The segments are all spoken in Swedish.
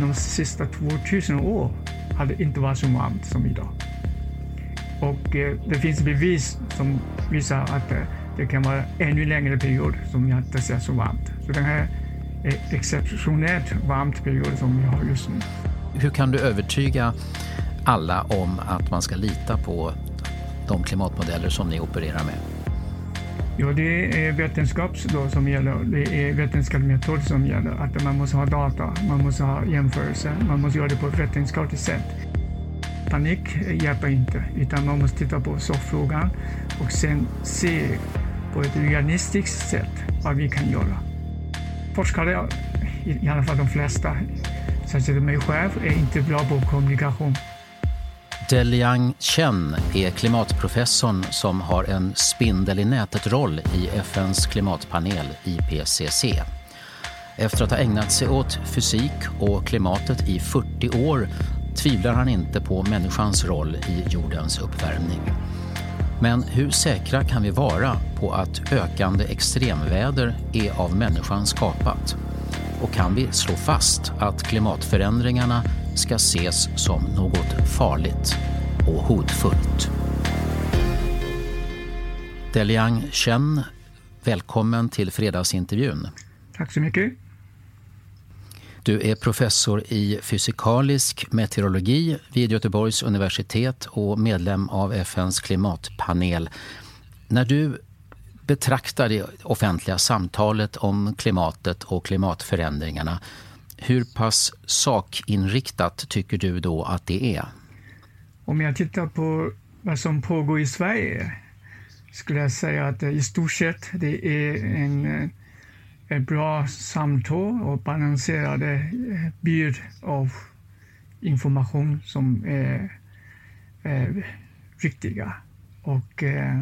De sista 2000 år har det inte varit så varmt som idag. Och eh, det finns bevis som visar att eh, det kan vara ännu längre period som vi inte ser så varmt. Så det här är exceptionellt varmt period som vi har just nu. Hur kan du övertyga alla om att man ska lita på de klimatmodeller som ni opererar med? Ja, det är vetenskap då som gäller. Det är vetenskaplig metod som gäller. Att man måste ha data, man måste ha jämförelser, man måste göra det på ett vetenskapligt sätt. Panik hjälper inte, utan man måste titta på sakfrågan och sen se på ett realistiskt sätt vad vi kan göra. Forskare, i alla fall de flesta, särskilt mig själv, är inte bra på kommunikation. Deliang Chen är klimatprofessorn som har en spindel i nätet-roll i FNs klimatpanel IPCC. Efter att ha ägnat sig åt fysik och klimatet i 40 år tvivlar han inte på människans roll i jordens uppvärmning. Men hur säkra kan vi vara på att ökande extremväder är av människan skapat? Och kan vi slå fast att klimatförändringarna ska ses som något farligt och hotfullt? Deliang Chen, välkommen till fredagsintervjun. Tack så mycket. Du är professor i fysikalisk meteorologi vid Göteborgs universitet och medlem av FNs klimatpanel. När du betraktar det offentliga samtalet om klimatet och klimatförändringarna, hur pass sakinriktat tycker du då att det är? Om jag tittar på vad som pågår i Sverige skulle jag säga att eh, i stort sett det är en eh, ett bra samtal och balanserade eh, bild av information som är, är riktiga. Och eh,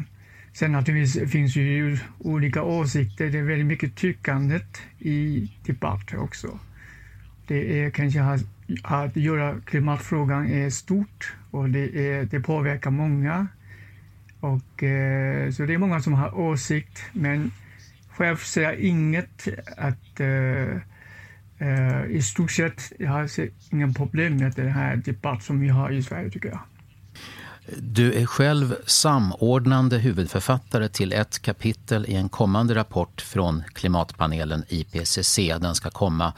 sen naturligtvis finns ju olika åsikter. Det är väldigt mycket tyckandet i debatter också. Det är kanske att, göra klimatfrågan är stort och det, är, det påverkar många. Och, eh, så det är många som har åsikt, men själv ser jag inget att eh, eh, i stort sett, jag har inga problem med den här debatten som vi har i Sverige tycker jag. Du är själv samordnande huvudförfattare till ett kapitel i en kommande rapport från klimatpanelen IPCC. Den ska komma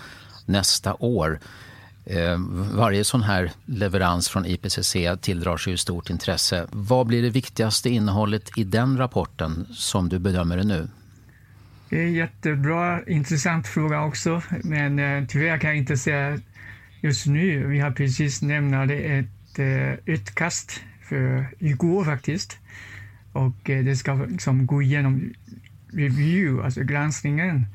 nästa år. Eh, varje sån här leverans från IPCC tilldrar sig stort intresse. Vad blir det viktigaste innehållet i den rapporten som du bedömer det nu? Det är en jättebra, intressant fråga också, men eh, tyvärr kan jag inte säga just nu. Vi har precis lämnat ett eh, utkast för igår faktiskt. Och eh, det ska liksom gå igenom review, alltså granskningen,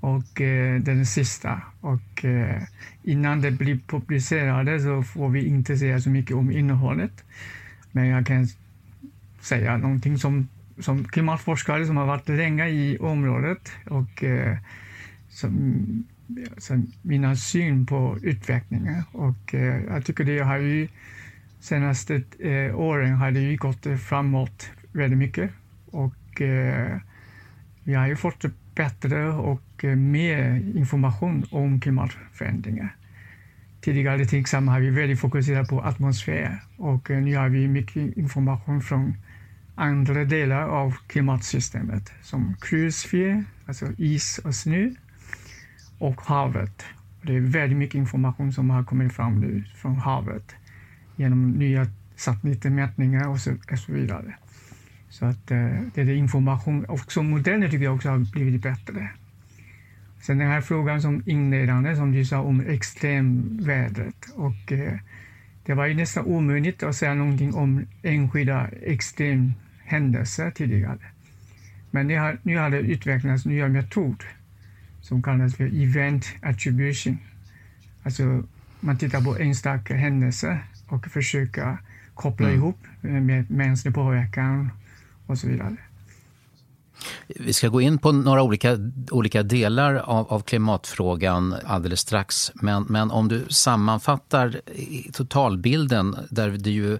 och eh, den sista. Och eh, innan det blir publicerat så får vi inte säga så mycket om innehållet. Men jag kan säga någonting som som klimatforskare som har varit länge i området och eh, som, som mina syn på utvecklingen. Och eh, jag tycker det har ju senaste eh, åren har det ju gått framåt väldigt mycket och eh, vi har ju fått bättre och och eh, mer information om klimatförändringar. Tidigare till exempel har vi väldigt fokuserat på atmosfär och eh, nu har vi mycket information från andra delar av klimatsystemet som kryosfär, alltså is och snö, och havet. Det är väldigt mycket information som har kommit fram nu från havet genom nya satellitmätningar och så, och så vidare. Så att eh, det är information, också modeller tycker jag också har blivit bättre. Sen den här frågan som inledande som du sa om extremvädret och eh, det var ju nästan omöjligt att säga någonting om enskilda extremhändelser tidigare. Men har, nu har det utvecklats nya metoder som kallas för event attribution. Alltså man tittar på enstaka händelser och försöker koppla mm. ihop med mänsklig påverkan och så vidare. Vi ska gå in på några olika, olika delar av, av klimatfrågan alldeles strax. Men, men om du sammanfattar totalbilden där det ju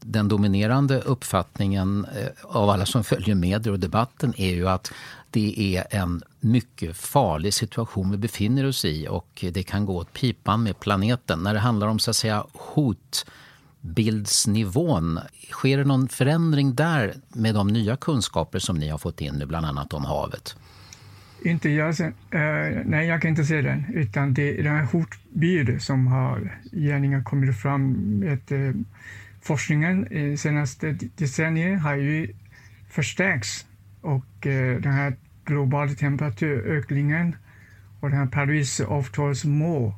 den dominerande uppfattningen eh, av alla som följer medier och debatten är ju att det är en mycket farlig situation vi befinner oss i och det kan gå åt pipan med planeten. När det handlar om så att säga hot Bildsnivån, sker det någon förändring där med de nya kunskaper som ni har fått in nu, bland annat om havet? Inte jag, sen, uh, eh, nej, jag kan inte se den, utan det är den här hotbilden som har gärningar kommit fram med uh, forskningen. I senaste decenniet har ju förstärkts och uh, den här globala temperaturökningen och den här Parisavtalsmål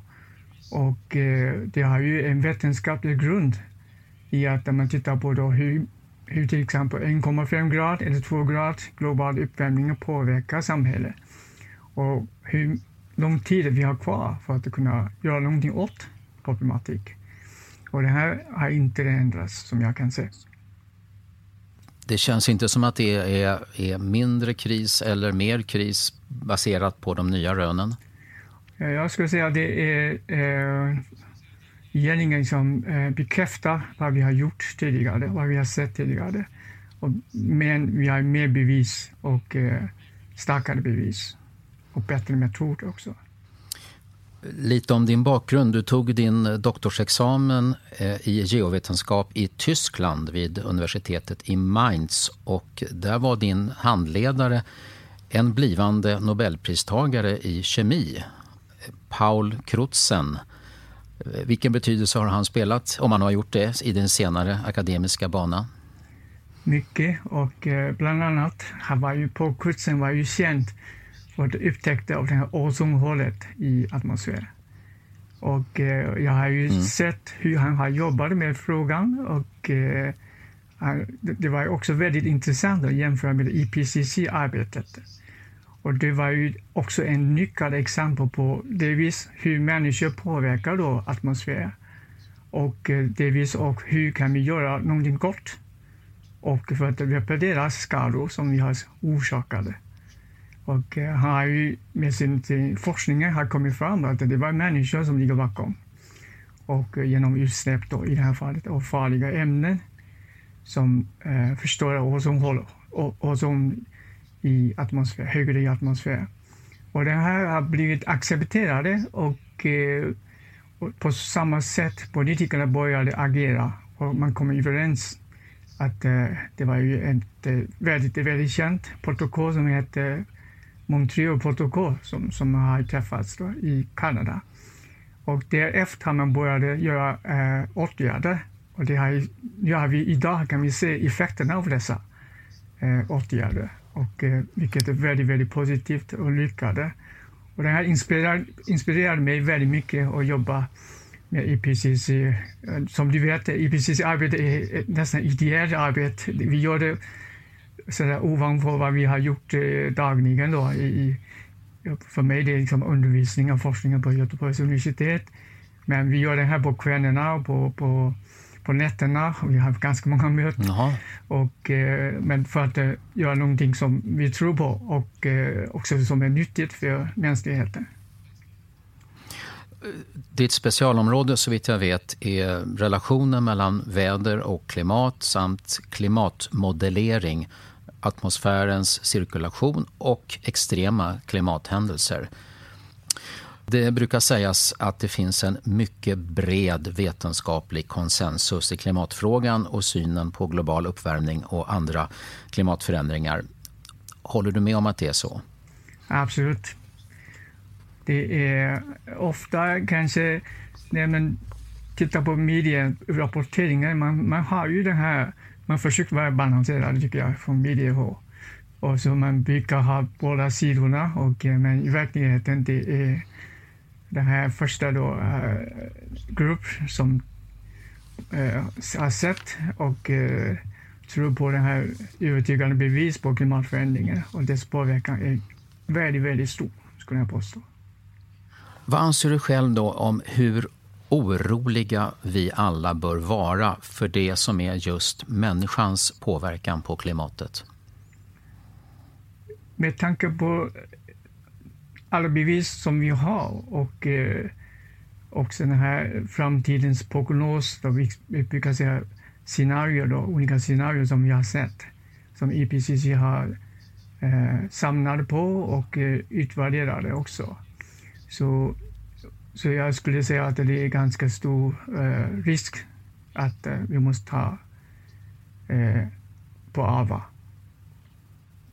och eh, det har ju en vetenskaplig grund i att när man tittar på då hur, hur till exempel 1,5 grad eller 2 grad global uppvärmning påverkar samhället och hur lång tid vi har kvar för att kunna göra någonting åt problematik. Och det här har inte ändrats som jag kan se. Det känns inte som att det är, är mindre kris eller mer kris baserat på de nya rönen? Jag skulle säga att det är eh, gärningen som eh, bekräftar vad vi har gjort tidigare, vad vi har sett tidigare. Och, men vi har mer bevis och eh, starkare bevis och bättre metod också. Lite om din bakgrund. Du tog din doktorsexamen eh, i geovetenskap i Tyskland vid universitetet i Mainz och där var din handledare en blivande nobelpristagare i kemi, Paul Crutzen. Vilken betydelse har han spelat, om han har gjort det, i din senare akademiska bana? Mycket och eh, bland annat, han var ju, Paul Crutzen var ju känd för upptäckte av det här ozonhålet i atmosfären. Och eh, jag har ju mm. sett hur han har jobbat med frågan och eh, det var också väldigt intressant att jämföra med IPCC-arbetet. Och det var ju också en nyckel exempel på delvis hur människor påverkar då atmosfären och eh, delvis och hur kan vi göra någonting gott och för att reparera skador som vi har orsakade. Och eh, han har ju med sin, forskning har kommit fram att det var människor som ligger bakom. Och eh, genom utsläpp då, i det här fallet av farliga ämnen som eh, förstör och som i atmosfär, högre i atmosfären. Och det här har blivit accepterade och, eh, och på samma sätt politikerna började agera och man kom överens att eh, det var ju ett eh, väldigt, väldigt känt protokoll som heter Montreal-protokoll som, som har träffats då, i Kanada. Och därefter har man börjat göra eh, åtgärder och det har, ja, vi, idag kan vi se effekterna av dessa eh, åtgärder, och, eh, vilket är väldigt, väldigt positivt och lyckade. Och det här inspirerar, inspirerar mig väldigt mycket att jobba med IPCC. Som du vet, IPCC-arbete är nästan ideellt arbete. Vi gör det sådär ovanpå vad vi har gjort eh, dagligen. Då, i, för mig det är liksom undervisning och forskning på Göteborgs universitet. Men vi gör det här på kvällarna och på, på, på nätterna. Vi har ganska många möten. Och, eh, men för att eh, göra någonting som vi tror på och eh, också som är nyttigt för mänskligheten. Ditt specialområde så vitt jag vet är relationen mellan väder och klimat samt klimatmodellering atmosfärens cirkulation och extrema klimathändelser. Det brukar sägas att det finns en mycket bred vetenskaplig konsensus i klimatfrågan och synen på global uppvärmning och andra klimatförändringar. Håller du med om att det är så? absolut. Det är ofta kanske när man tittar på medierapporteringen, man, man har ju den här, man försöker vara balanserad tycker jag från mediehåll. Och så man brukar ha båda sidorna, och, eh, men i verkligheten det är den här första då, uh, grupp som uh, har sett och uh, tror på den här övertygande bevis på klimatförändringen och dess påverkan är väldigt, väldigt stor, skulle jag påstå. Vad anser du själv då om hur oroliga vi alla bör vara för det som är just människans påverkan på klimatet? Med tanke på alla bevis som vi har och eh, också den här framtidens prognos, då vi, brukar säga scenarier, då, olika scenarier som vi har sett, som IPCC har eh, samlat på och eh, utvärderade också. Så, så jag skulle säga att det är ganska stor eh, risk att eh, vi måste ta eh, på allvar.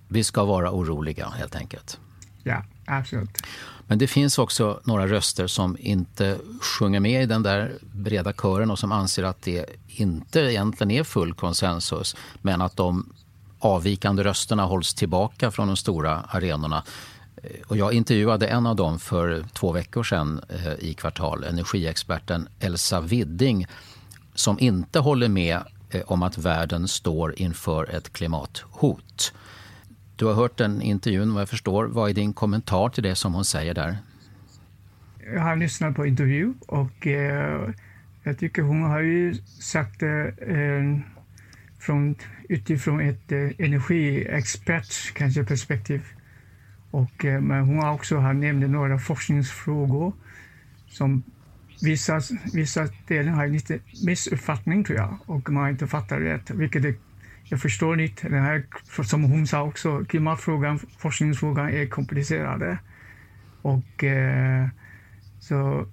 Vi ska vara oroliga helt enkelt. Ja, absolut. Men det finns också några röster som inte sjunger med i den där breda kören och som anser att det inte egentligen är full konsensus men att de avvikande rösterna hålls tillbaka från de stora arenorna. Och jag intervjuade en av dem för två veckor sedan eh, i Kvartal, energiexperten Elsa Widding som inte håller med eh, om att världen står inför ett klimathot. Du har hört den intervjun vad jag förstår. Vad är din kommentar till det som hon säger där? Jag har lyssnat på intervju och eh, jag tycker hon har ju sagt det eh, från, utifrån ett eh, energiexpert kanske perspektiv. Och, eh, men hon har också har nämnt några forskningsfrågor som vissa, vissa delar har lite missuppfattning tror jag och man har inte fattat rätt, vilket är jag förstår inte. Det här, som hon sa också, klimatfrågan, forskningsfrågan är komplicerade. Och eh, så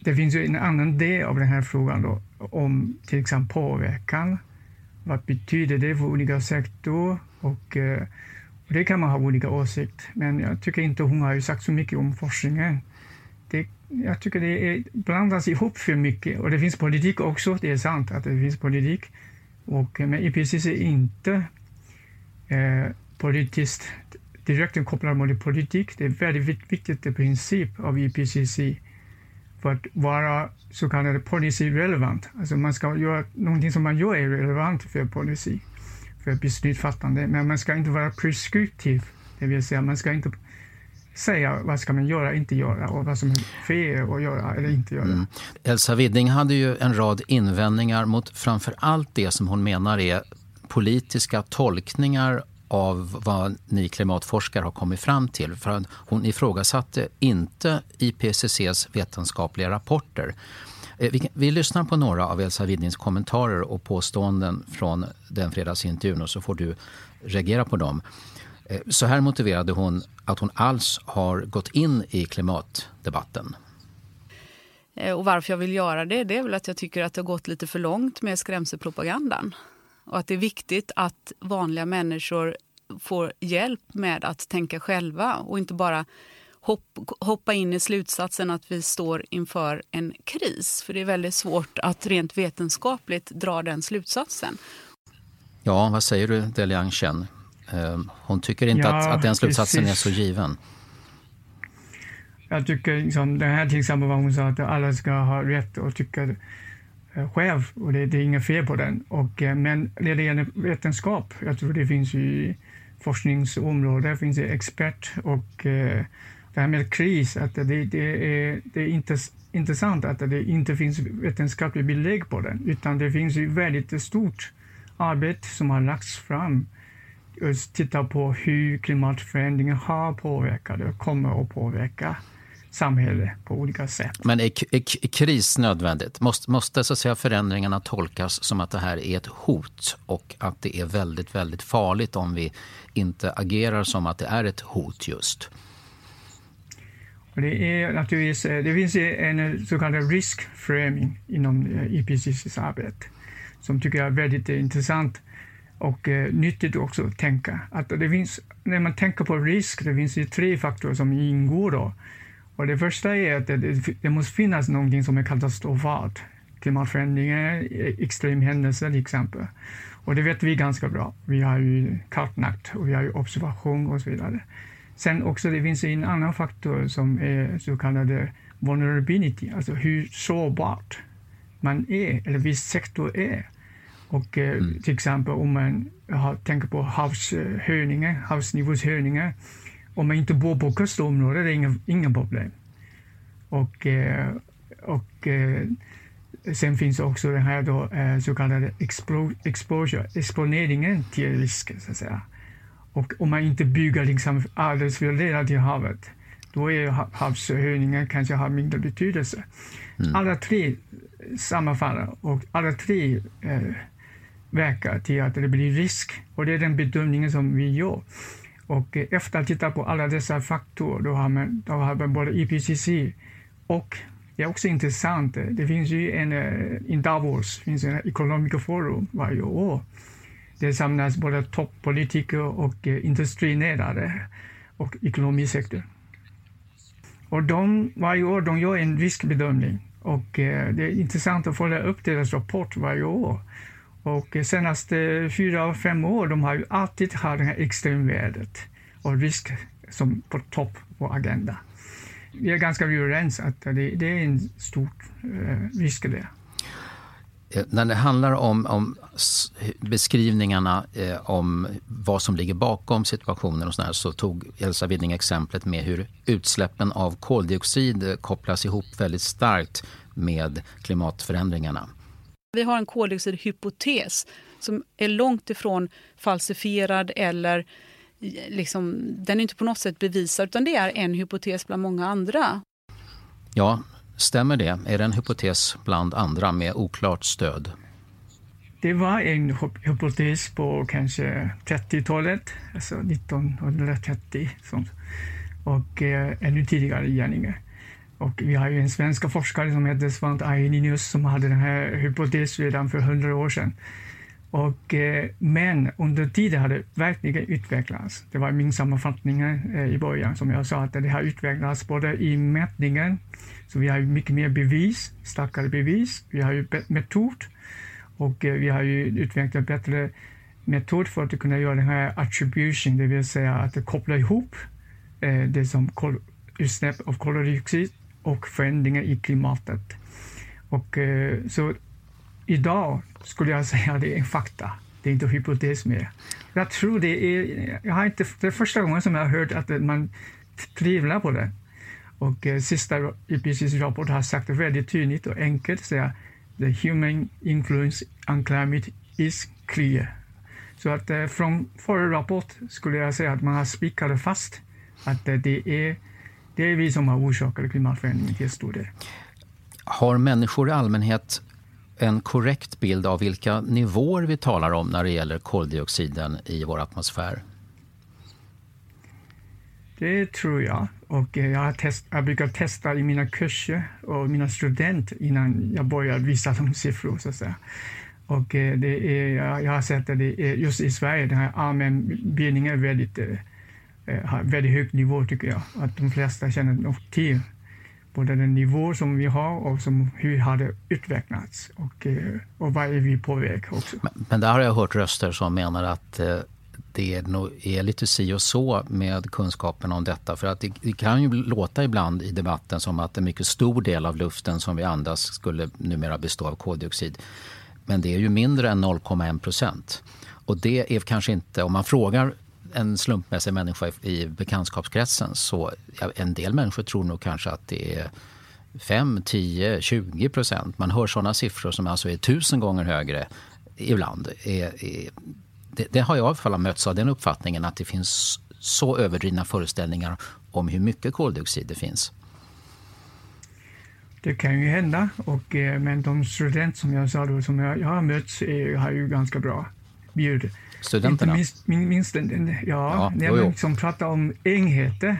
det finns ju en annan del av den här frågan då, om till exempel påverkan. Vad betyder det för olika sektorer? Och, eh, och det kan man ha olika åsikter, men jag tycker inte hon har ju sagt så mycket om forskningen. Det, jag tycker det är, blandas ihop för mycket och det finns politik också, det är sant att det finns politik. Och, eh, men IPCC är inte eh, politiskt direkt kopplad mot politik. Det är väldigt viktigt princip av IPCC för att vara så kallad policy relevant. Alltså man ska göra någonting som man gör är relevant för policy, för beslutsfattande, men man ska inte vara preskriptiv, det vill säga man ska inte säga vad ska man göra, inte göra och vad som är fel att göra eller inte göra. Mm. Elsa Widding hade ju en rad invändningar mot framför allt det som hon menar är politiska tolkningar av vad ni klimatforskare har kommit fram till. För hon ifrågasatte inte IPCCs vetenskapliga rapporter. Eh, vi, vi, lyssnar på några av Elsa Widdings kommentarer och påståenden från den fredagsintervjun och så får du reagera på dem. Eh, så här motiverade hon att hon alls har gått in i klimatdebatten. Eh, och varför jag vill göra det, det är väl att jag tycker att det har gått lite för långt med skrämselpropagandan. Och att det är viktigt att vanliga människor får hjälp med att tänka själva och inte bara hoppa in i slutsatsen att vi står inför en kris. För det är väldigt svårt att rent vetenskapligt dra den slutsatsen. Ja, vad säger du Deliang Chen? Ehm, hon tycker inte ja, att, att den slutsatsen precis. är så given. Jag tycker liksom, det här till exempel vad hon sa att alla ska ha rätt att tycka eh, själv och det, det är inget fel på den. Och, eh, men när det gäller vetenskap, jag tror det finns i forskningsområdet, finns det expert och eh, det här med kris, att det, det, är, det är inte intressant att det inte finns vetenskaplig belägg på den, utan det finns ju väldigt stort arbete som har lagts fram titta på hur klimatförändringen har påverkat och kommer att påverka samhället på olika sätt. Men är, är kris nödvändigt? Måste, måste så att säga, förändringarna tolkas som att det här är ett hot och att det är väldigt, väldigt farligt om vi inte agerar som att det är ett hot just? det, är naturligtvis, det finns en så kallad risk framing inom IPCCs arbete som tycker jag är väldigt intressant och eh, nyttigt också att tänka. Att det finns, när man tänker på risk, det finns ju tre faktorer som ingår. Då. Och det första är att det, det, det måste finnas någonting som är katastrofalt. Klimatförändringar, e, extremhändelser till exempel. Och det vet vi ganska bra. Vi har ju kartlagt och vi har ju observation och så vidare. Sen också det finns en annan faktor som är så kallade vulnerability, alltså hur sårbart man är, eller viss sektor är. Och eh, mm. till exempel om man har, tänker på havshöjningar, havsnivåshöjningar. Om man inte bor på kustområdet är det inga, inga problem. Och, eh, och eh, sen finns också den här då, eh, så kallade exposure, exponeringen till risker, så att säga. Och om man inte bygger liksom alldeles för nära till havet, då är havshöjningen kanske har mindre betydelse. Mm. Alla tre sammanfaller och alla tre eh, verkar till att det blir risk. Och det är den bedömningen som vi gör. Och eh, efter att titta på alla dessa faktorer, då har man, då har man både IPCC och det är också intressant, eh, det finns ju en, eh, i Davos finns en Economic Forum varje år. Det samlas både toppolitiker och industrinedare industriledare och ekonomisektorn. Och de, varje år de gör en riskbedömning och det är intressant att följa upp deras rapport varje år. Och senaste fyra, fem år de har ju alltid haft det här extremvädret och risk som på topp på agendan vi är ganska överens att det, det är en stor eh, risk det. Eh, när det handlar om, om beskrivningarna eh, om vad som ligger bakom situationen och sådär, så tog Elsa Widding exemplet med hur utsläppen av koldioxid kopplas ihop väldigt starkt med klimatförändringarna. Vi har en koldioxidhypotes som är långt ifrån falsifierad eller liksom, den är inte på något sätt bevisad utan det är en hypotes bland många andra. Ja, stämmer det? Är det en hypotes bland andra med oklart stöd? Det var en hypotes på kanske 30-talet, alltså 1930, och eh, ännu tidigare gärningar. Och vi har ju en svensk forskare som heter Svante Arrhenius som hade den här hypotesen redan för hundra år sedan. Och, eh, men under tiden har det verkligen utvecklats. Det var min sammanfattning eh, i början som jag sa att det har utvecklats både i mätningen, så vi har mycket mer bevis, starkare bevis, vi har ju metod och eh, vi har ju utvecklat bättre metod för att kunna göra den här attribution, det vill säga att koppla ihop eh, det som utsläpp av koldioxid och förändringar i klimatet. Och, eh, så idag skulle jag säga att det är fakta. Det är inte hypotes mer. Jag tror det är, jag har inte, det är första gången som jag har hört att man tvivlar på det. Och eh, sista IPCCs rapport har sagt det väldigt tydligt och enkelt, säga the human influence on climate is clear. Så att eh, från förra rapport skulle jag säga att man har spikat fast att eh, det är, det är vi som har orsakat klimatförändringen till stor del. Har människor i allmänhet en korrekt bild av vilka nivåer vi talar om när det gäller koldioxiden i vår atmosfär? Det tror jag. Och jag, har test, jag brukar testa i mina kurser och mina studenter innan jag börjar visa de siffror. Så att säga. Och eh, det är, jag har sett att det är, just i Sverige, den här allmänbildningen är väldigt, eh, har väldigt hög nivå tycker jag. Att de flesta känner nog till både den nivå som vi har och som, hur har det utvecklats och, eh, och vad är vi på väg också. Men, men där har jag hört röster som menar att eh, det nog är lite si och så med kunskapen om detta. För att det, det, kan ju låta ibland i debatten som att en mycket stor del av luften som vi andas skulle numera bestå av koldioxid. Men det är ju mindre än 0,1 procent. Och det är kanske inte, om man frågar en slumpmässig människa i bekantskapskretsen så en del människor tror nog kanske att det är 5, 10, 20 procent. Man hör sådana siffror som alltså är tusen gånger högre ibland. Det, det har jag i alla fall mötts av den uppfattningen att det finns så överdrivna föreställningar om hur mycket koldioxid det finns. Det kan ju hända, och, eh, men de studenter som jag sa då, som jag, jag har mött eh, har ju ganska bra bjud studenterna? Inte minst, minst, ja, ja, när man liksom pratar om enheter,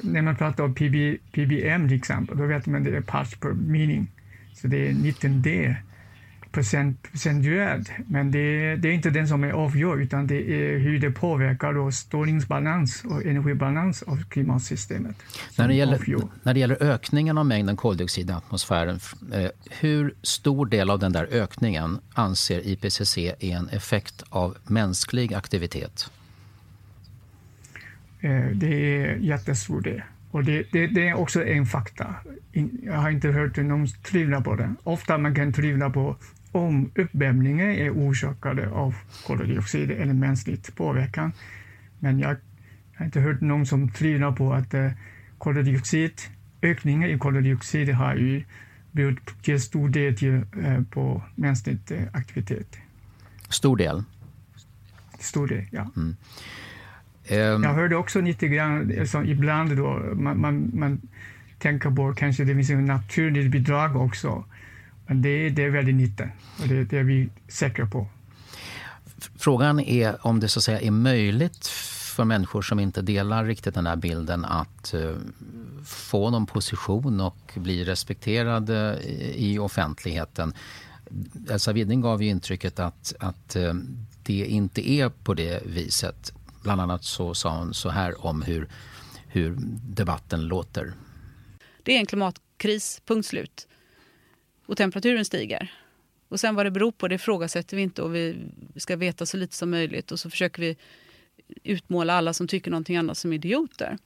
när man pratar om PB, PBM till exempel, då vet man att det är parts per meaning. Så det är 19D procent, procentuellt, men det, det, är inte den som är avgör utan det är hur det påverkar då strålningsbalans och energibalans av klimatsystemet. När det, gäller, när det gäller ökningen av mängden koldioxid i atmosfären, eh, hur stor del av den där ökningen anser IPCC är en effekt av mänsklig aktivitet? Eh, det är jättestor del. Och det, det, det, är också en fakta. Jag har inte hört någon tvivla på det. Ofta man kan tvivla på om uppvärmningen är orsakade av koldioxid eller mänskligt påverkan. Men jag har inte hört någon som tvivlar på att eh, koldioxid, ökningen i koldioxid har ju berott till stor del till, eh, på mänsklig eh, aktivitet. Stor del? Stor del, ja. Mm. Um, jag hörde också lite grann, alltså, ibland då, man, man, man tänker på kanske det finns ett naturligt bidrag också. Men det, det är väldigt lite och det, det är vi säkra på. Frågan är om det så att säga är möjligt för människor som inte delar riktigt den här bilden att uh, få någon position och bli respekterade i, offentligheten. Elsa Widding gav ju intrycket att, att uh, det inte är på det viset. Bland annat så sa hon så här om hur, hur debatten låter. Det är en klimatkris, punkt slut. Och temperaturen stiger. Och sen vad det beror på det ifrågasätter vi inte och vi ska veta så lite som möjligt och så försöker vi utmåla alla som tycker någonting annat som idioter.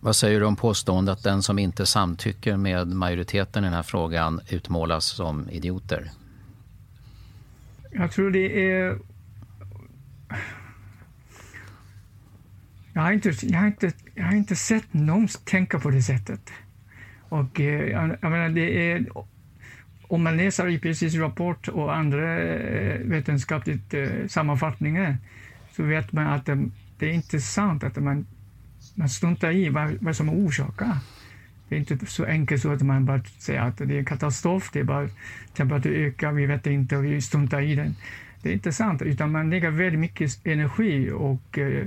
Vad säger du om påståendet att den som inte samtycker med majoriteten i den här frågan utmålas som idioter? Jag tror det är Jag har inte, jag har inte, jag har inte sett någon tänka på det sättet. Och eh, jag, jag menar, det är, om man läser IPCCs rapport och andra eh, vetenskapliga eh, sammanfattningar så vet man att det, är inte sant att man, man struntar i vad, vad som orsakar. Det är inte så enkelt så att man bara säger att det är en katastrof, det är bara temperaturen ökar, vi vet inte och vi struntar i den. Det är inte sant, utan man lägger väldigt mycket energi och eh,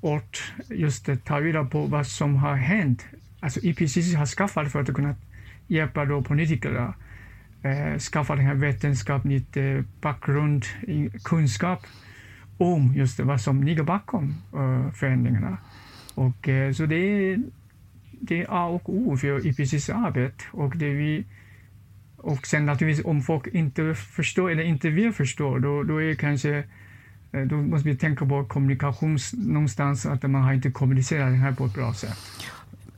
och just ta reda på vad som har hänt. Alltså IPCC har skaffat för att kunna hjälpa då politikerna eh, skaffa den här vetenskaplig eh, bakgrund, kunskap om just vad som ligger bakom eh, förändringarna. Och, eh, så det är, det är A och O för IPCCs arbete. Och, det vi, och sen naturligtvis om folk inte förstår eller inte vill förstå, då, då är kanske eh, då måste vi tänka på kommunikation någonstans, att man har inte kommunicerat det här på ett bra sätt.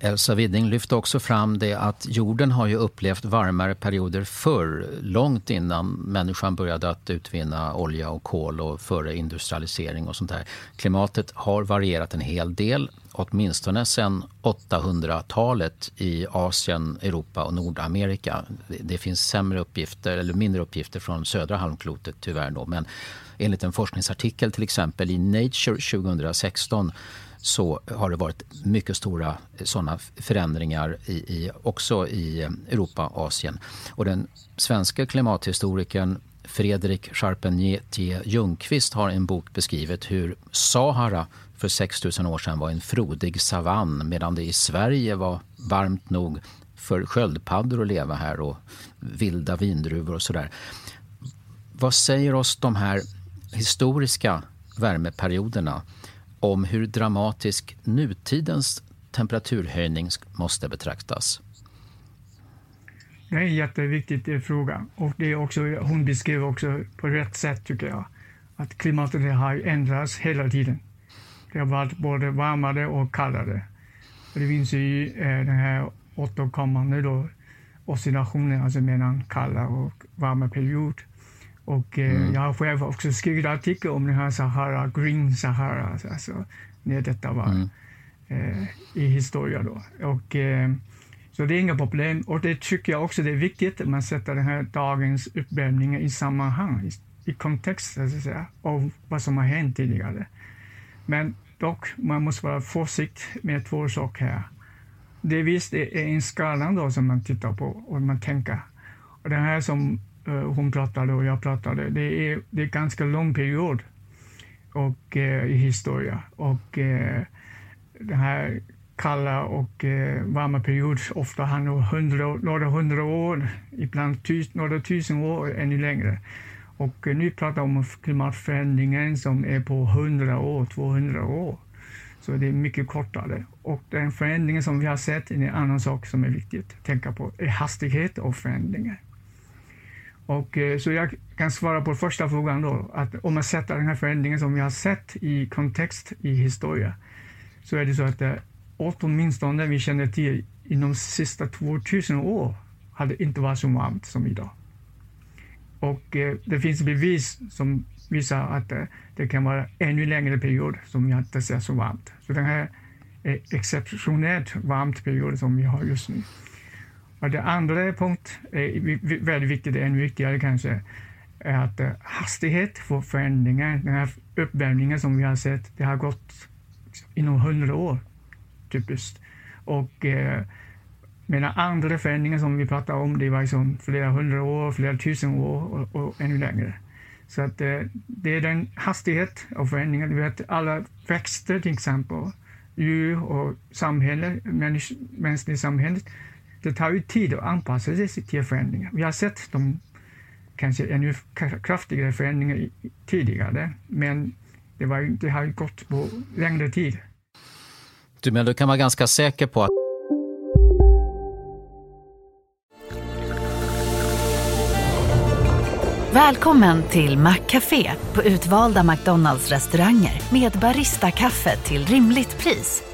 Elsa Widding lyfte också fram det att jorden har ju upplevt varmare perioder förr, långt innan människan började att utvinna olja och kol och före industrialisering och sånt där. Klimatet har varierat en hel del, åtminstone sedan 800-talet i Asien, Europa och Nordamerika. Det finns sämre uppgifter, eller mindre uppgifter från södra halvklotet tyvärr då, men enligt en forskningsartikel till exempel i Nature 2016 så har det varit mycket stora eh, sådana förändringar i, i, också i eh, Europa och Asien. Och den svenska klimathistorikern Fredrik Charpentier Ljungqvist har i en bok beskrivit hur Sahara för 6000 år sedan var en frodig savann medan det i Sverige var varmt nog för sköldpaddor att leva här och vilda vindruvor och sådär. Vad säger oss de här historiska värmeperioderna om hur dramatisk nutidens temperaturhöjning måste betraktas? Det är en jätteviktig eh, fråga. Och det är också, hon beskrev också på rätt sätt, tycker jag, att klimatet har ändrats hela tiden. Det har varit både varmare och kallare. Det finns ju eh, den här återkommande då, oscillationen alltså mellan kalla och varma period. Och eh, mm. jag har själv också skrivit artikel om den här Sahara, Green Sahara, alltså, alltså när detta var mm. eh, i historia då. Och, eh, så det är inga problem. Och det tycker jag också det är viktigt att man sätter den här dagens uppvärmning i sammanhang, i, i kontext så att säga, av vad som har hänt tidigare. Men dock, man måste vara försiktig med två saker här. Det visst är en skala då som man tittar på och man tänker. Och det här som Eh, hon pratade och jag pratade, det är, det är ganska lång period och, eh, i historia. Och eh, den här kalla och eh, varma perioder ofta handlar hundra, några hundra år, ibland tus, några tusen år, ännu längre. Och eh, nu pratar vi om klimatförändringen som är på 100 år, 200 år. Så det är mycket kortare. Och den förändringen som vi har sett är en annan sak som är viktigt att tänka på, är hastighet av förändringar. Och, eh, så jag kan svara på första frågan då, att om man sätter den här förändringen som vi har sett i kontext i historia, så är det så att eh, åtminstone vi känner till inom de sista 2000 år hade inte varit så varmt som idag. Och eh, det finns bevis som visar att eh, det kan vara ännu längre period som vi inte ser så varmt. Så den här är exceptionellt varmt period som vi har just nu. Och det andra punkt eh, är väldigt viktigt, ännu viktigare kanske, är att eh, hastighet för förändringar, den här uppvärmningen som vi har sett, det har gått inom hundra år typiskt. Och eh, medan andra förändringar som vi pratar om, det var liksom flera hundra år, flera tusen år och, och ännu längre. Så att eh, det är den hastighet av förändringar. Du vet, alla växter till exempel, djur och samhälle, mänskligt samhälle, det tar ju tid att anpassa sig till förändringar. Vi har sett de kanske ännu kraftigare förändringar tidigare, men det, var, det har gått på längre tid. Du menar du kan vara ganska säker på att Välkommen till Maccafé på utvalda McDonalds restauranger med Baristakaffe till rimligt pris.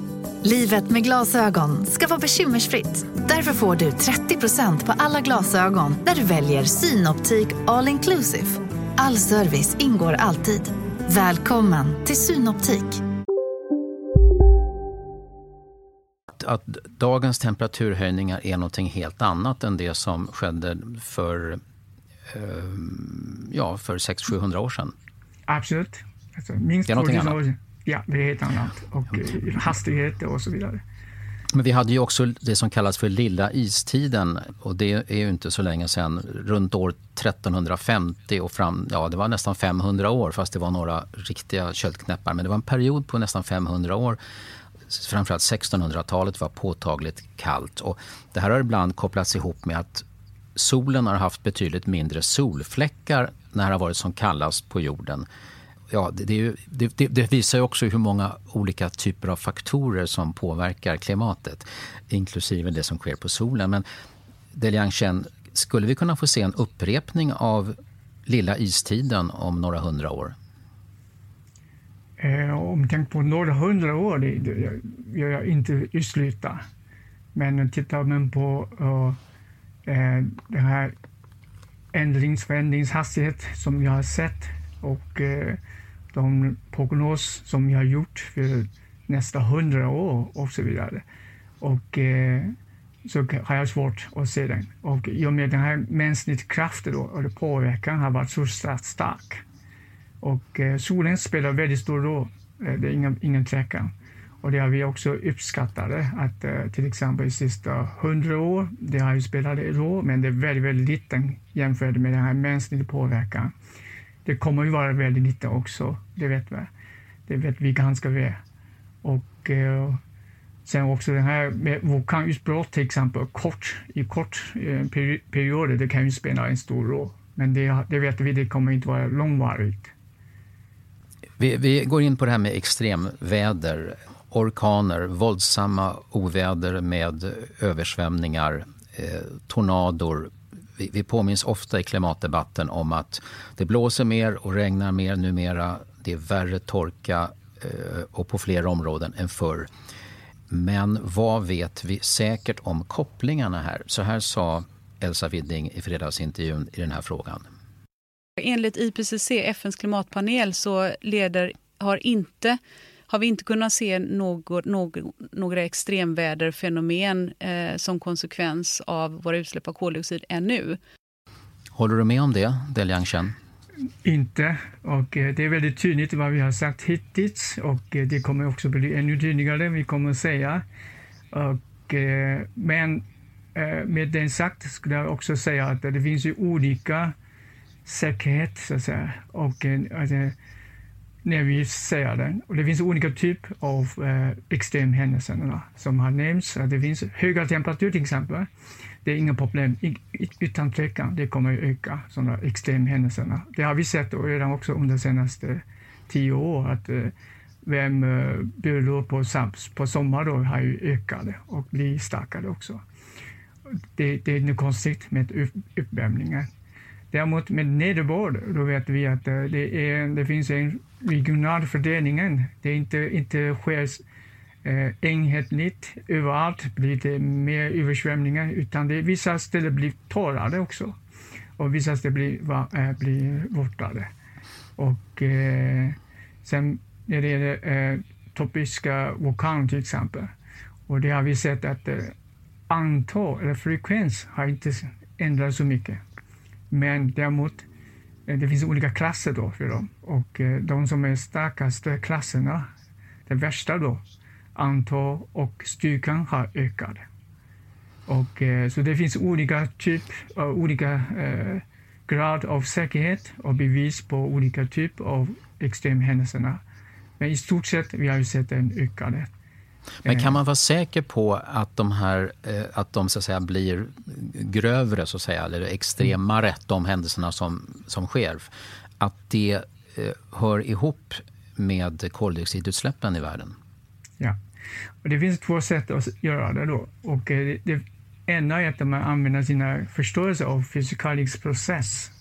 Livet med glasögon ska vara bekymmersfritt. Därför får du 30% på alla glasögon när du väljer Synoptik All Inclusive. All service ingår alltid. Välkommen till Synoptik. Att dagens temperaturhöjningar är någonting helt annat än det som skedde för, eh, ja, för 600-700 år sedan. Absolut. Alltså, minst det är någonting annat. Ja, det är helt annat. Och eh, hastigheter och så vidare. Men vi hade ju också det som kallas för lilla istiden och det är ju inte så länge sedan, runt år 1350 och fram, ja det var nästan 500 år fast det var några riktiga köldknäppar. Men det var en period på nästan 500 år. Framförallt 1600-talet var påtagligt kallt och det här har ibland kopplats ihop med att solen har haft betydligt mindre solfläckar när det har varit som kallast på jorden ja, det, ju, det, det, visar ju också hur många olika typer av faktorer som påverkar klimatet, inklusive det som sker på solen. Men Deliang Chen, skulle vi kunna få se en upprepning av lilla istiden om några hundra år? Eh, om tänker på några hundra år, det, det gör jag inte utesluta. Men tittar man på uh, eh, eh den här ändrings, förändringshastighet som vi har sett och eh, de prognos som vi har gjort för nästa hundra år och så vidare. Och eh, så har jag svårt att se den. Och i och med den här mänskliga kraften då, och påverkan har varit så stark. Och eh, solen spelar väldigt stor roll, eh, det är ingen, ingen tvekan. Och det har vi också uppskattat, att eh, till exempel de sista hundra år, det har ju spelat roll, men det är väldigt, väldigt liten jämfört med den här mänskliga påverkan. Det kommer ju vara väldigt lite också, det vet vi. Det vet vi ganska väl. Och eh, sen också den här med vulkanutbrott till exempel, kort, i kort eh, perioder, det kan ju spela en stor roll. Men det, det vet vi, det kommer inte vara långvarigt. Vi, vi går in på det här med extremväder, orkaner, våldsamma oväder med översvämningar, eh, tornador, vi, vi påminns ofta i klimatdebatten om att det blåser mer och regnar mer numera. Det är värre torka eh, och på fler områden än förr. Men vad vet vi säkert om kopplingarna här? Så här sa Elsa Widding i fredagsintervjun i den här frågan. Enligt IPCC, FNs klimatpanel, så leder, har inte har vi inte kunnat se något, något, några extremväderfenomen eh, som konsekvens av våra utsläpp av koldioxid ännu. Håller du med om det, Deliang Chen? Inte. Och eh, det är väldigt tydligt vad vi har sagt hittills och eh, det kommer också bli ännu tydligare, vi kommer att säga. Och, eh, men med det sagt skulle jag också säga att det finns ju olika säkerhet, så att säga. Och, alltså, när vi ser den Och det finns olika typer av eh, extremhändelser som har nämnts. Det finns höga temperaturer till exempel. Det är inga problem, utan tvekan. Det kommer att öka, sådana extremhändelserna. Det har vi sett redan också under de senaste tio åren. Att eh, värmebölor eh, på, på sommaren har ju ökat och blivit starkare också. Det, det är inte konstigt med uppvärmningen. Däremot med nederbörd, då vet vi att eh, det, är, det finns en regional fördelning. Det är inte, inte sker eh, enhetligt överallt blir det mer översvämningar, utan det, vissa ställen blir torrare också och vissa ställen blir, va, äh, blir våtare. Och eh, sen när det gäller eh, tropiska vulkaner till exempel, och det har vi sett att eh, antal eller frekvens har inte ändrats så mycket. Men däremot, eh, det finns olika klasser då för dem och eh, de som är starkaste klasserna, det värsta då, antal och styrkan har ökat. Och, eh, så det finns olika typ, olika eh, grad av säkerhet och bevis på olika typer av extremhändelserna. Men i stort sett vi har vi sett en ökad. Men kan man vara säker på att de här eh, att de så att säga blir grövre så att säga, eller extremare, de händelserna som, som sker, att det eh, hör ihop med koldioxidutsläppen i världen? Ja, och det finns två sätt att göra det då. Och eh, det, det ena är att man använder sina förståelse av fysikalisk process.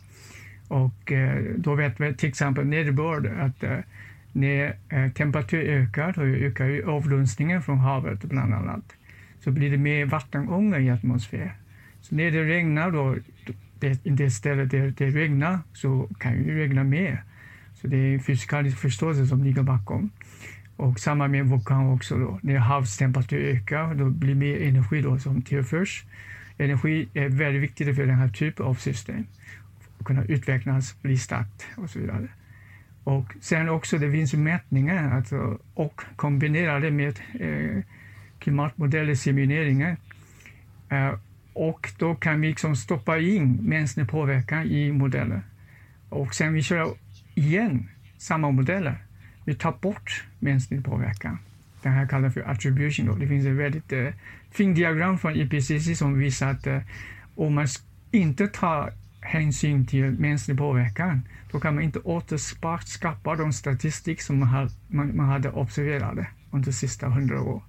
Och då vet vi till exempel nederbörd att när eh, temperatur ökar, då ökar ju avdunstningen från havet bland annat, så blir det mer vattenånga i atmosfären. Så när det regnar då, det, det stället där det regnar, så kan det regna mer. Så det är fysikalisk förståelse som ligger bakom. Och samma med vulkan också. Då. När havstemperatur ökar då blir mer energi då som tillförs. Energi är väldigt viktigt för den här typen av system. Att kunna utvecklas, bli starkt och så vidare. Och sen också, det finns mätningar alltså, och kombinerade med eh, klimatmodeller, simuleringar. Eh, och då kan vi liksom stoppa in mänsklig påverkan i modeller. Och sen vi kör igen samma modeller vi tar bort mänsklig påverkan. Det här kallas för attribution. Då. Det finns ett väldigt eh, fint diagram från IPCC som visar att eh, om man inte tar hänsyn till mänsklig påverkan, då kan man inte återskapa de statistik som man, har, man, man hade observerat under de sista hundra åren.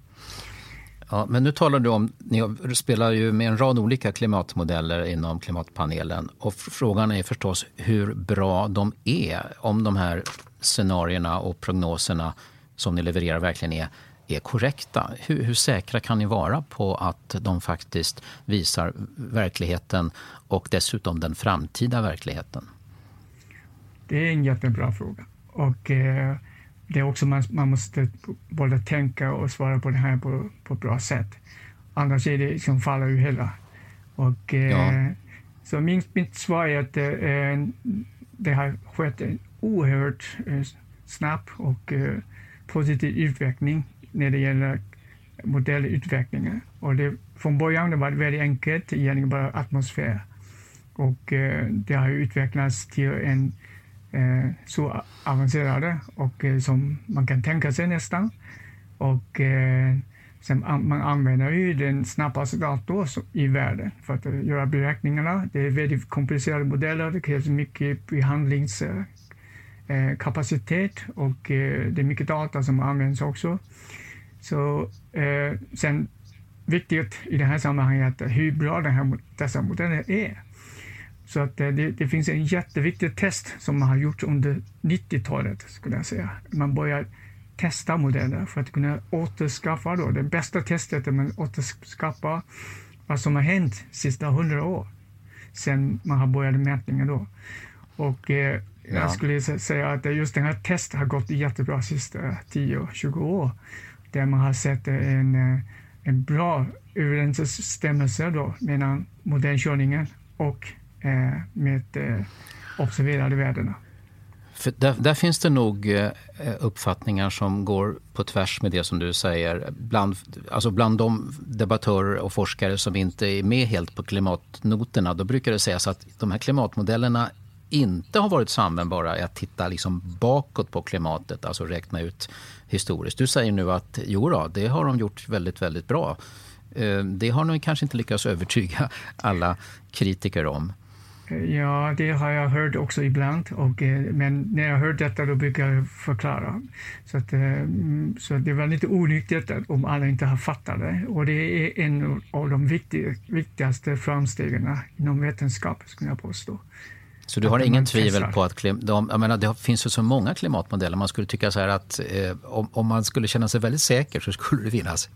Ja, men nu talar du om, ni spelar ju med en rad olika klimatmodeller inom klimatpanelen och frågan är förstås hur bra de är, om de här scenarierna och prognoserna som ni levererar verkligen är, är korrekta. Hur, hur, säkra kan ni vara på att de faktiskt visar verkligheten och dessutom den framtida verkligheten? Det är en jättebra fråga. Och, eh, det är också man, man måste både tänka och svara på det här på, på ett bra sätt. Annars är det liksom faller ju hela. Och, eh, ja. Så min, mitt svar är att eh, det har skett en oerhört eh, snabb och eh, positiv utveckling när det gäller modellutvecklingen. Och det, från början det var det väldigt enkelt, egentligen bara atmosfär. Och eh, det har utvecklats till en eh, Eh, så avancerade och eh, som man kan tänka sig nästan. Och eh, sen, man använder ju den snabbaste datorn i världen för att uh, göra beräkningarna. Det är väldigt komplicerade modeller, det krävs mycket behandlingskapacitet eh, eh, och det är mycket data som används också. Så sen viktigt i det här sammanhanget är hur bra den här, dessa modeller är. Så att det, det, finns en jätteviktig test som man har gjort under 90-talet, skulle jag säga. Man börjar testa modeller för att kunna återskaffa då, det bästa testet är att återskapa vad som har hänt de sista hundra år sedan man har börjat mätningen då. Och eh, jag skulle säga att just den här testet har gått jättebra de sista 10-20 år. Där man har sett en, eh, en bra överensstämmelse då mellan modernkörningen och eh, Eh, med eh, observerade värdena. För där, där, finns det nog eh, uppfattningar som går på tvärs med det som du säger. Bland, alltså bland de debattörer och forskare som inte är med helt på klimatnoterna, då brukar det sägas att de här klimatmodellerna inte har varit så användbara är att titta liksom bakåt på klimatet, alltså räkna ut historiskt. Du säger nu att jo då, det har de gjort väldigt, väldigt bra. Det har nog kanske inte lyckats övertyga alla kritiker om. Ja, det har jag hört också ibland. Och, eh, men när jag hör detta då brukar jag förklara. Så, att, eh, så det var lite onyttigt om alla inte har fattat det. Och det är en av de viktigaste framstegen inom vetenskap, skulle jag påstå. Så du har ingen tvivel på att de, jag menar, det finns ju så många klimatmodeller. Man skulle tycka så här att eh, om, om, man skulle känna sig väldigt säker så skulle det finnas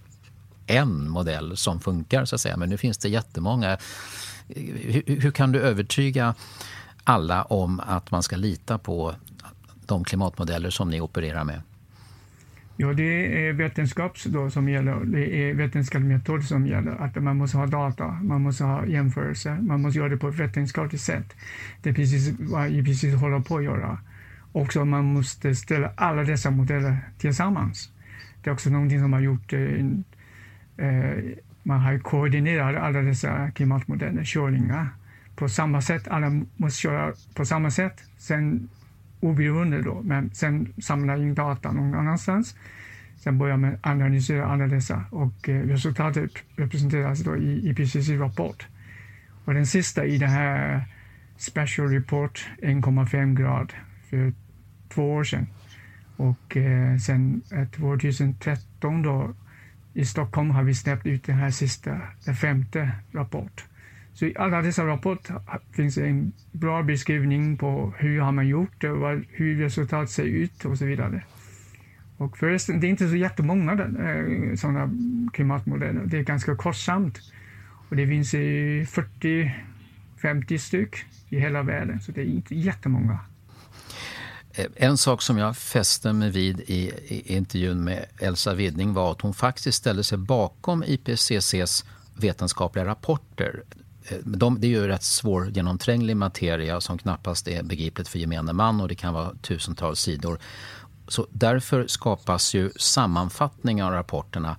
en modell som funkar så att säga. Men nu finns det jättemånga. Hur, hur kan du övertyga alla om att man ska lita på de klimatmodeller som ni opererar med? Ja, det är vetenskap då som gäller. Det är vetenskaplig metod som gäller. Att man måste ha data, man måste ha jämförelser, man måste göra det på ett vetenskapligt sätt. Det är precis vad IPCC håller på att göra. Också man måste ställa alla dessa modeller tillsammans. Det är också någonting som har gjort eh man har koordinerat alla dessa klimatmodeller, körningar på samma sätt. Alla måste köra på samma sätt. Sen oberoende då, men sen samla in data någon annanstans. Sen börjar man analysera alla dessa och eh, resultatet representeras då i IPCC-rapport. Och den sista i den här Special Report 1,5 grad för två år sedan. Och eh, sen 2013 då i Stockholm har vi släppt ut den här sista, den femte rapport. Så i alla dessa rapporter finns en bra beskrivning på hur har man gjort det, och hur resultatet ser ut och så vidare. Och förresten, det är inte så jättemånga eh, sådana klimatmodeller. Det är ganska kostsamt. Och det finns 40-50 styck i hela världen, så det är inte jättemånga. Eh, en sak som jag fäste mig vid i, i intervjun med Elsa Widding var att hon faktiskt ställde sig bakom IPCCs vetenskapliga rapporter. Eh, de, det är ju rätt svårgenomtränglig materia som knappast är begripligt för gemene man och det kan vara tusentals sidor. Så därför skapas ju sammanfattningar av rapporterna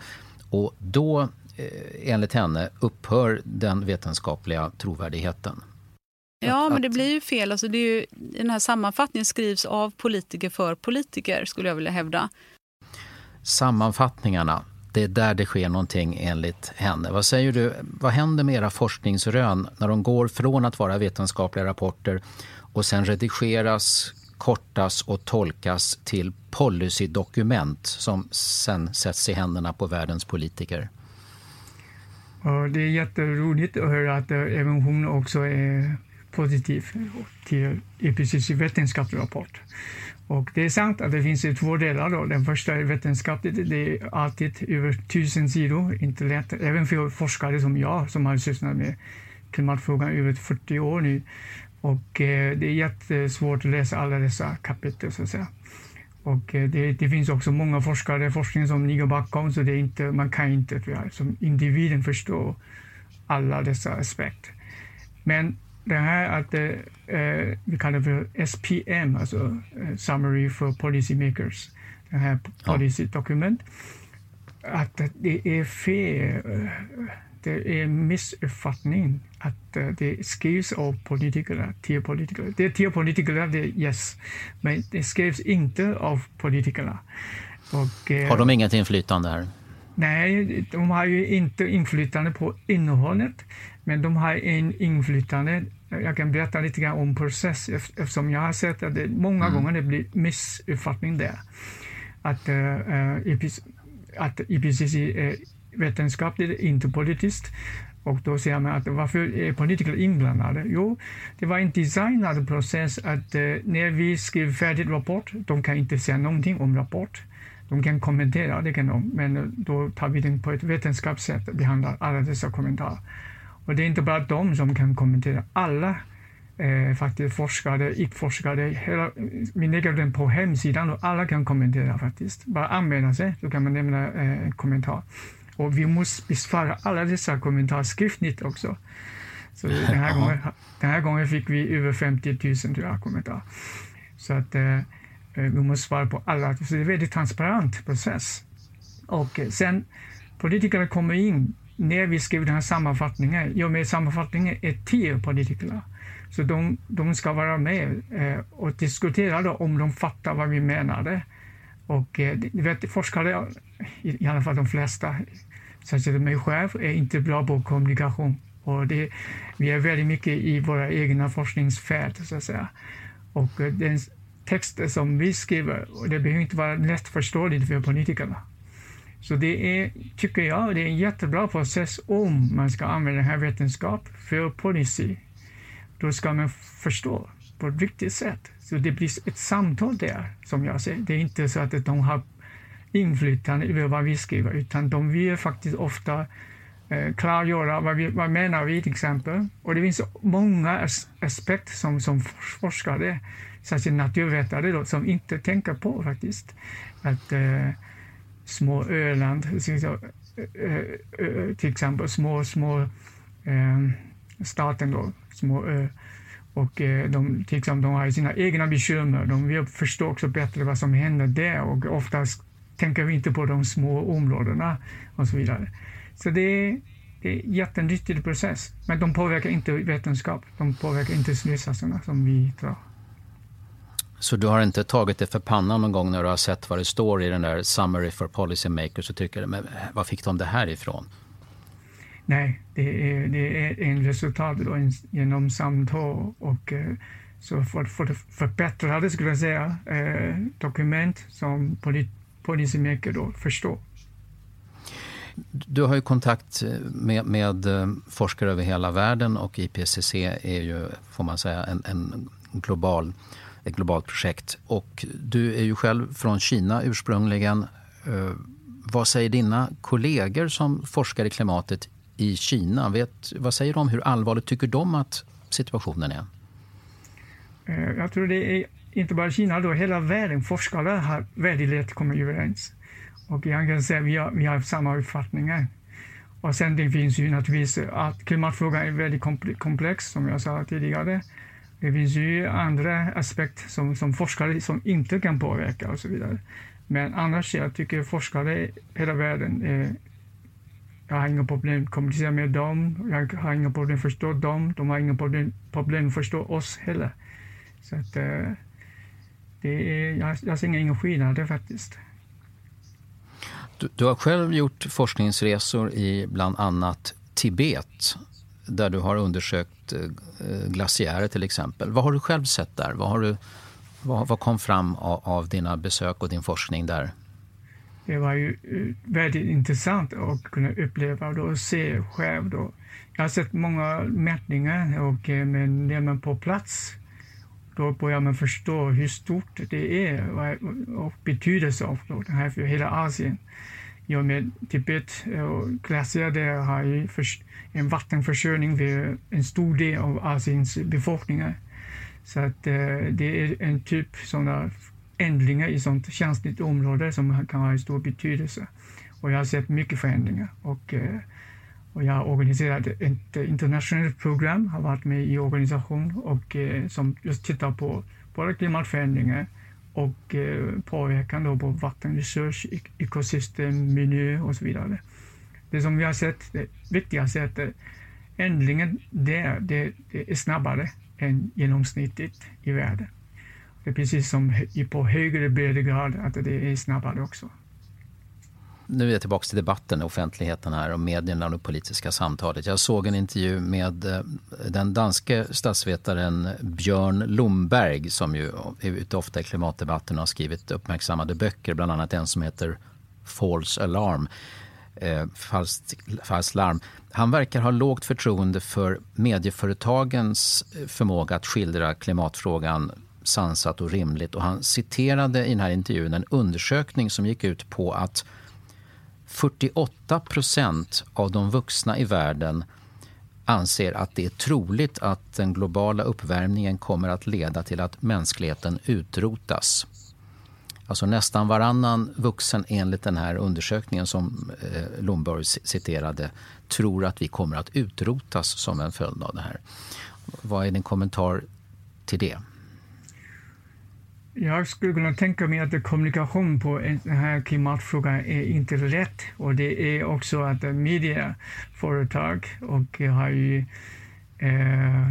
och då, eh, enligt henne, upphör den vetenskapliga trovärdigheten. Ja, men det blir ju fel. Alltså det är ju, den här sammanfattningen skrivs av politiker för politiker, skulle jag vilja hävda. Sammanfattningarna, det är där det sker någonting enligt henne. Vad säger du, vad händer med era forskningsrön när de går från att vara vetenskapliga rapporter och sen redigeras, kortas och tolkas till policydokument som sen sätts i händerna på världens politiker? Och det är jätteroligt att höra att även hon också är positiv till IPCC vetenskaplig rapport. Och det är sant att det finns två delar. Då. Den första är vetenskapligt. Det är alltid över tusen sidor. Inte lätt, även för forskare som jag som har sysslat med klimatfrågan över 40 år nu. Och eh, det är jättesvårt att läsa alla dessa kapitel. Så att säga. Och eh, det, det, finns också många forskare, forskning som ligger bakom, så det är inte, man kan inte jag, som individen förstå alla dessa aspekter. Men det här att eh, vi kallar för SPM, alltså eh, Summary for Policy Makers, det här policydokument, att det är fel. Eh, det är missuppfattning att eh, det skrivs av politiker till politiker. Det är till politiker, det är yes, men det skrivs inte av politikerna. Och, eh, har de inget inflytande här? Nej, de har ju inte inflytande på innehållet, men de har en inflytande jag kan berätta lite grann om process eftersom jag har sett att det många mm. gånger det blir missuppfattning där. Att, uh, IPC, att IPCC är vetenskapligt, inte politiskt. Och då säger man att varför är politiker inblandade? Jo, det var en designad process att uh, när vi skriver färdigt rapport, de kan inte säga någonting om rapport. De kan kommentera, det kan de, men då tar vi den på ett vetenskapligt sätt och behandlar alla dessa kommentarer. Och det är inte bara de som kan kommentera. Alla eh, faktiskt forskare, icke-forskare. Hela, vi lägger den på hemsidan och alla kan kommentera faktiskt. Bara anmäla sig så kan man lämna eh, en kommentar. Och vi måste besvara alla dessa kommentarer skriftligt också. Så den här, gången, den här gången fick vi över 50 000 tror jag, kommentarer. Så att eh, vi måste svara på alla. Så det är en väldigt transparent process. Och sen politikerna kommer in när vi skriver den här sammanfattningen. ja, med sammanfattningen är tio politiker. Så de, de ska vara med eh, och diskutera då om de fattar vad vi menade. Och eh, vet, forskare, i, i alla fall de flesta, särskilt mig själv, är inte bra på kommunikation. Och det, vi är väldigt mycket i våra egna forskningsfält, så att säga. Och eh, den text som vi skriver, och det behöver inte vara lättförståeligt för politikerna. Så det är, tycker jag, det är en jättebra process om man ska använda den här vetenskap för policy. Då ska man förstå på ett riktigt sätt. Så det blir ett samtal där, som jag ser. Det är inte så att de har inflytande över vad vi skriver, utan de vill faktiskt ofta eh, klargöra vad, vi, vad menar vi till exempel. Och det finns många aspekter som, som forskare, särskilt naturvetare, då, som inte tänker på faktiskt. Att eh, små Öland, eh, eh, eh, till exempel små, små eh, staten då, små ö. Och de, till exempel, de har sina egna bekymmer. De vill förstå också bättre vad som händer där och oftast tänker vi inte på de små områdena och så vidare. Så det är, det är en jättenyttig process. Men de påverkar inte vetenskap. De påverkar inte slutsatserna som vi drar. Så du har inte tagit det för pannan någon gång när du har sett vad det står i den där Summary for Policy Makers och tycker, men var fick de det här ifrån? Nej, det är, det är en resultat då, en, genom samtal och eh, så för, för förbättrade, skulle jag säga, eh, dokument som polit, policymaker då förstår. Du har ju kontakt med, med, eh, forskare över hela världen och IPCC är ju, får man säga, en, en global ett globalt projekt. Och du är ju själv från Kina ursprungligen. Eh, vad säger dina kollegor som forskar i klimatet i Kina? Vet, vad säger de? Hur allvarligt tycker de att situationen är? Eh, jag tror det är inte bara Kina, då, hela världen. Forskare har väldigt lätt kommit överens. Och jag kan säga att vi har, vi har samma uppfattningar. Och sen det finns ju naturligtvis att klimatfrågan är väldigt komplex, som jag sa tidigare. Det finns ju andra aspekter som, som forskare som inte kan påverka och så vidare. Men annars jag tycker forskare i hela världen, eh, jag har inga problem att kommunicera med dem, jag har inga problem att förstå dem, de har inga problem, problem att förstå oss heller. Så att, eh, det är, jag, jag ser ingen skillnad faktiskt. Du, du har själv gjort forskningsresor i bland annat Tibet där du har undersökt eh, glaciärer till exempel. Vad har du själv sett där? Vad, har du, vad, vad kom fram av, av, dina besök och din forskning där? Det var ju eh, väldigt intressant att kunna uppleva och se själv. Då. Jag har sett många mätningar, och, eh, men när man på plats då börjar man förstå hur stort det är och betydelsen av det här för hela Asien i eh, och med Tibet och glaciär har ju en vattenförsörjning för en stor del av Asiens befolkningar. Så att eh, det är en typ sådana ändringar i sådant känsligt område som kan ha stor betydelse. Och jag har sett mycket förändringar. Och, eh, och jag har organiserat ett internationellt program, har varit med i organisation och som just tittar på både klimatförändringar och eh, påverkan då på vattenresurs, ekosystem, miljö och så vidare. Det som vi har sett, det viktigaste är att eh, ändringen där, det, det är snabbare än genomsnittet i världen. Det är precis som på högre breddgrad, att det är snabbare också nu är jag tillbaka till debatten, offentligheten här och medierna och det politiska samtalet. Jag såg en intervju med eh, den danske statsvetaren Björn Lomberg som ju är ute ofta i klimatdebatten och har skrivit uppmärksammade böcker, bland annat en som heter False Alarm. Eh, falskt, falskt larm. Han verkar ha lågt förtroende för medieföretagens eh, förmåga att skildra klimatfrågan sansat och rimligt. Och han citerade i den här intervjun en undersökning som gick ut på att 48 procent av de vuxna i världen anser att det är troligt att den globala uppvärmningen kommer att leda till att mänskligheten utrotas. Alltså nästan varannan vuxen enligt den här undersökningen som eh, Lomborg citerade tror att vi kommer att utrotas som en följd av det här. Vad är din kommentar till det? Jag skulle kunna tänka mig att kommunikation på den här klimatfrågan är inte rätt. Och det är också att medieföretag och har ju eh,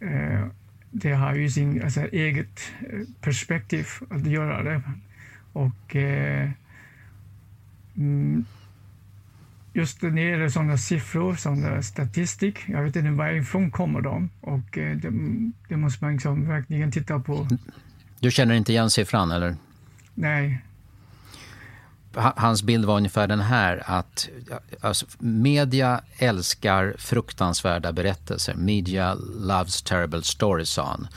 eh, det har ju sin alltså, eget eh, perspektiv att göra det. Och eh, mm, just när det gäller sådana siffror, sådana statistik, jag vet inte varifrån kommer de och eh, det, det, måste man liksom verkligen titta på. Du känner inte igen siffran eller? Nej. Hans bild var ungefär den här att alltså, media älskar fruktansvärda berättelser. Media loves terrible stories, sa han.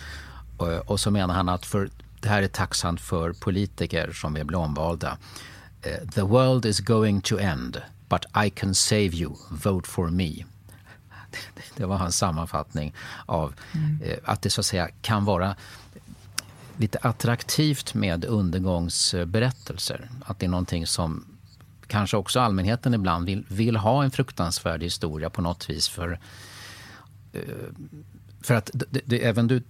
Och, och så menar han att för, det här är tacksamt för politiker som vill bli omvalda. Eh, The world is going to end, but I can save you. Vote for me. Det var hans sammanfattning av mm. Eh, att det så att säga kan vara lite attraktivt med undergångsberättelser. Att det är någonting som kanske också allmänheten ibland vill, vill ha en fruktansvärd historia på något vis. För, eh, för att det, det, även du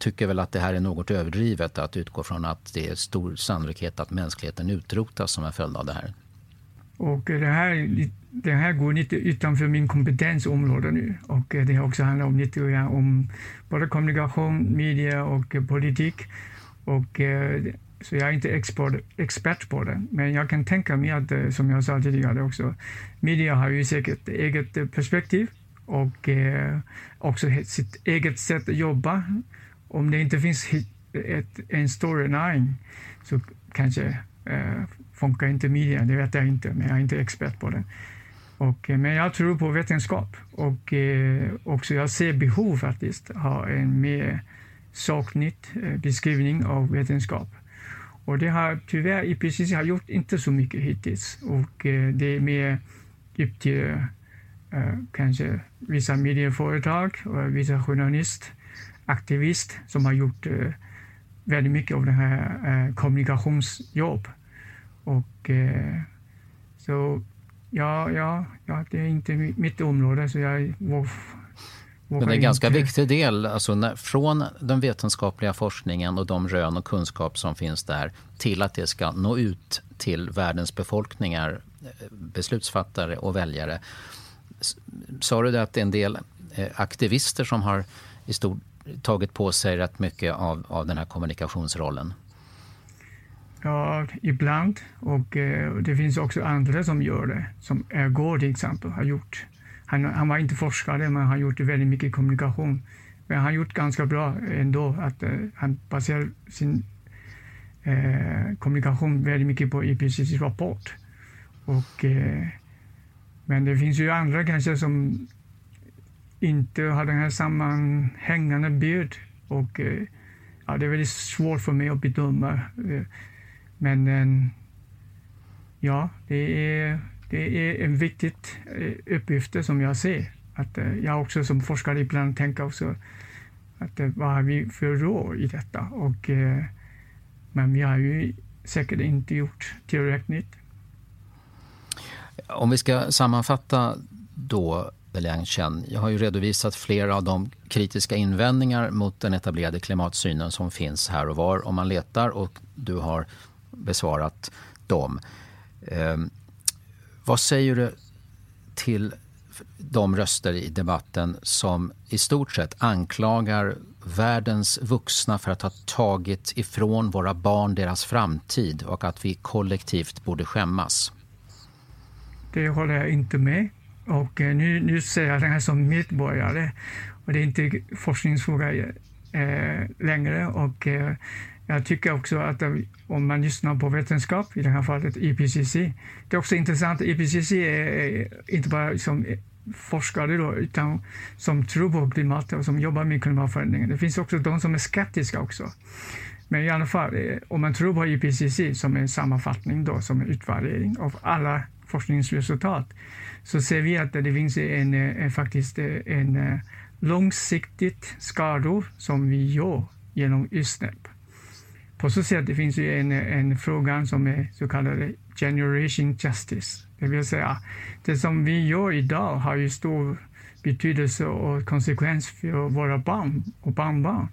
tycker väl att det här är något överdrivet att utgå från att det är stor sannolikhet att mänskligheten utrotas som en följd av det här. Och det här, det här går lite utanför min kompetensområde nu och det har också handlat om lite om både kommunikation, media och politik. Och, eh, så jag är inte expert, expert på det, men jag kan tänka mig att, eh, som jag sa tidigare också, media har ju säkert eget eh, perspektiv och också sitt eget sätt att jobba. Om det inte finns ett, en storyline så kanske eh, funkar inte media, det vet jag inte, men jag är inte expert på det. Och, men jag tror på vetenskap och eh, också jag ser behov faktiskt ha en mer sakligt eh, beskrivning av vetenskap. Och det har tyvärr IPCC har gjort inte så mycket hittills och eh, det är mer upp till eh, kanske vissa medieföretag och vissa journalist, aktivist som har gjort väldigt mycket av det här kommunikationsjobb. Och så ja, ja, ja, det är inte mitt område så jag men det är en ganska viktig del alltså när, från den vetenskapliga forskningen och de rön och kunskap som finns där till att det ska nå ut till världens befolkningar, eh, beslutsfattare och väljare. Sa du det att det är en del eh, aktivister som har i stor, tagit på sig rätt mycket av, av den här kommunikationsrollen? Ja, ibland. Och eh, det finns också andra som gör det. Som Ergo till exempel har gjort han, han var inte forskare, men han har gjort väldigt mycket kommunikation. Men han har gjort ganska bra ändå. att uh, Han baserar sin uh, kommunikation väldigt mycket på IPCCs rapport. Och, uh, men det finns ju andra kanske som inte har den här sammanhängande bild. Och, ja, det är väldigt svårt för mig att bedöma. Men ja, det är det är en viktig eh, uppgift som jag ser. Att eh, jag också som forskare ibland tänker också att eh, vad har vi för råd i detta? Och, men vi har ju säkert inte gjort tillräckligt. Om vi ska sammanfatta då Liang Chen. Jag har ju redovisat flera av de kritiska invändningar mot den etablerade klimatsynen som finns här och var om man letar och du har besvarat dem. Ehm, vad säger du till de röster i debatten som i stort sett anklagar världens vuxna för att ha tagit ifrån våra barn deras framtid och att vi kollektivt borde skämmas? Det håller jag inte med. Och eh, nu, nu säger jag det här som medborgare och det är inte forskningsfråga eh, längre. Och, eh, jag tycker också att om man lyssnar på vetenskap, i det här fallet IPCC, det är också intressant, IPCC är inte bara som forskare då, utan som tror på klimatet och som jobbar med klimatförändringen. Det finns också de som är skeptiska också. Men i alla fall, eh, om man tror på IPCC som en sammanfattning då, som en utvärdering av alla forskningsresultat så ser vi att det finns en, eh, eh, en faktiskt en långsiktigt skador som vi gör genom utsläpp. På så sätt det finns det en, en fråga som är så kallad generation justice. Det vill säga, det som vi gör idag har ju stor betydelse och konsekvens för våra barn och barnbarn.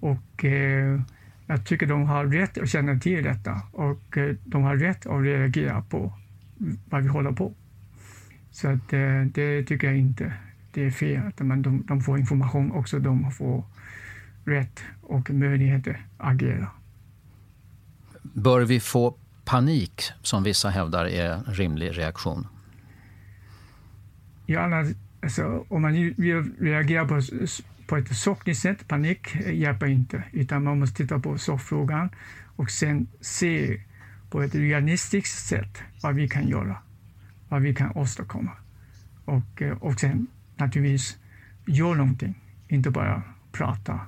Och eh, jag tycker de har rätt att känna till detta och eh, de har rätt att reagera på vad vi håller på. Så att, eh, det tycker jag inte det är fel. Men de, de får information också, de får rätt och möjligheter att agera. Bör vi få panik, som vissa hävdar är en rimlig reaktion? Ja, alltså, om man vill reagera på, på ett sakligt sätt, panik hjälper inte. Utan man måste titta på sakfrågan och sen se på ett realistiskt sätt vad vi kan göra, vad vi kan åstadkomma. Och, eh, och sen naturligtvis gör någonting, inte bara prata,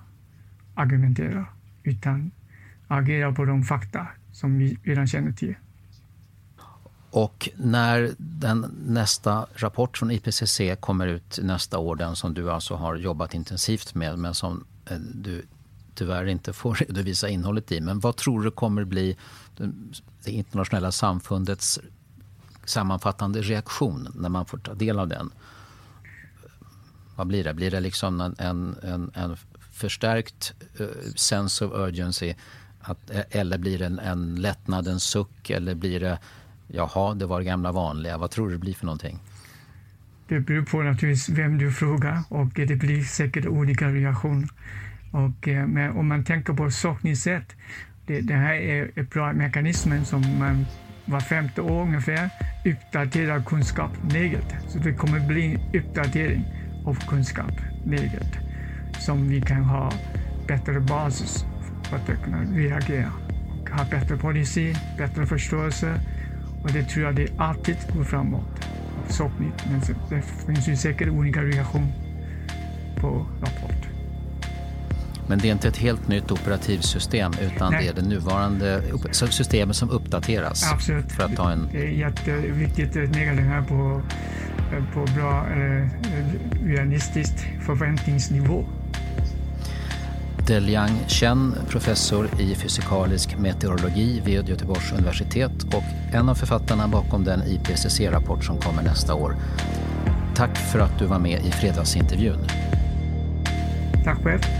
argumentera, utan agera på de fakta som vi redan känner till. Och när den nästa rapport från IPCC kommer ut nästa år, den som du alltså har jobbat intensivt med men som eh, du tyvärr inte får redovisa innehållet i. Men vad tror du kommer bli det internationella samfundets sammanfattande reaktion när man får ta del av den? Vad blir det? Blir det liksom en, en, en förstärkt uh, sense of urgency att, eh, eller blir det en, en lättnad, en suck eller blir det jaha, det var det gamla vanliga. Vad tror du det blir för någonting? Det beror på naturligtvis vem du frågar och det blir säkert olika reaktioner. Och, eh, men om man tänker på sakningssätt, det, det här är en bra mekanism som man var femte år ungefär uppdaterar kunskap. Så det kommer bli en uppdatering av kunskap som vi kan ha bättre basis för att kunna reagera och ha bättre policy, bättre förståelse och det tror jag det alltid går framåt. Sakligt, men det finns ju säkert olika reaktioner på rapport. Men det är inte ett helt nytt operativsystem utan Nej. det är det nuvarande systemet som uppdateras? Absolut. För att ta en... Det är jätteviktigt att lägga det här på, på bra, eh, realistisk förväntningsnivå. Deliang Chen, professor i fysikalisk meteorologi vid Göteborgs universitet och en av författarna bakom den IPCC-rapport som kommer nästa år. Tack för att du var med i fredagsintervjun. Tack själv.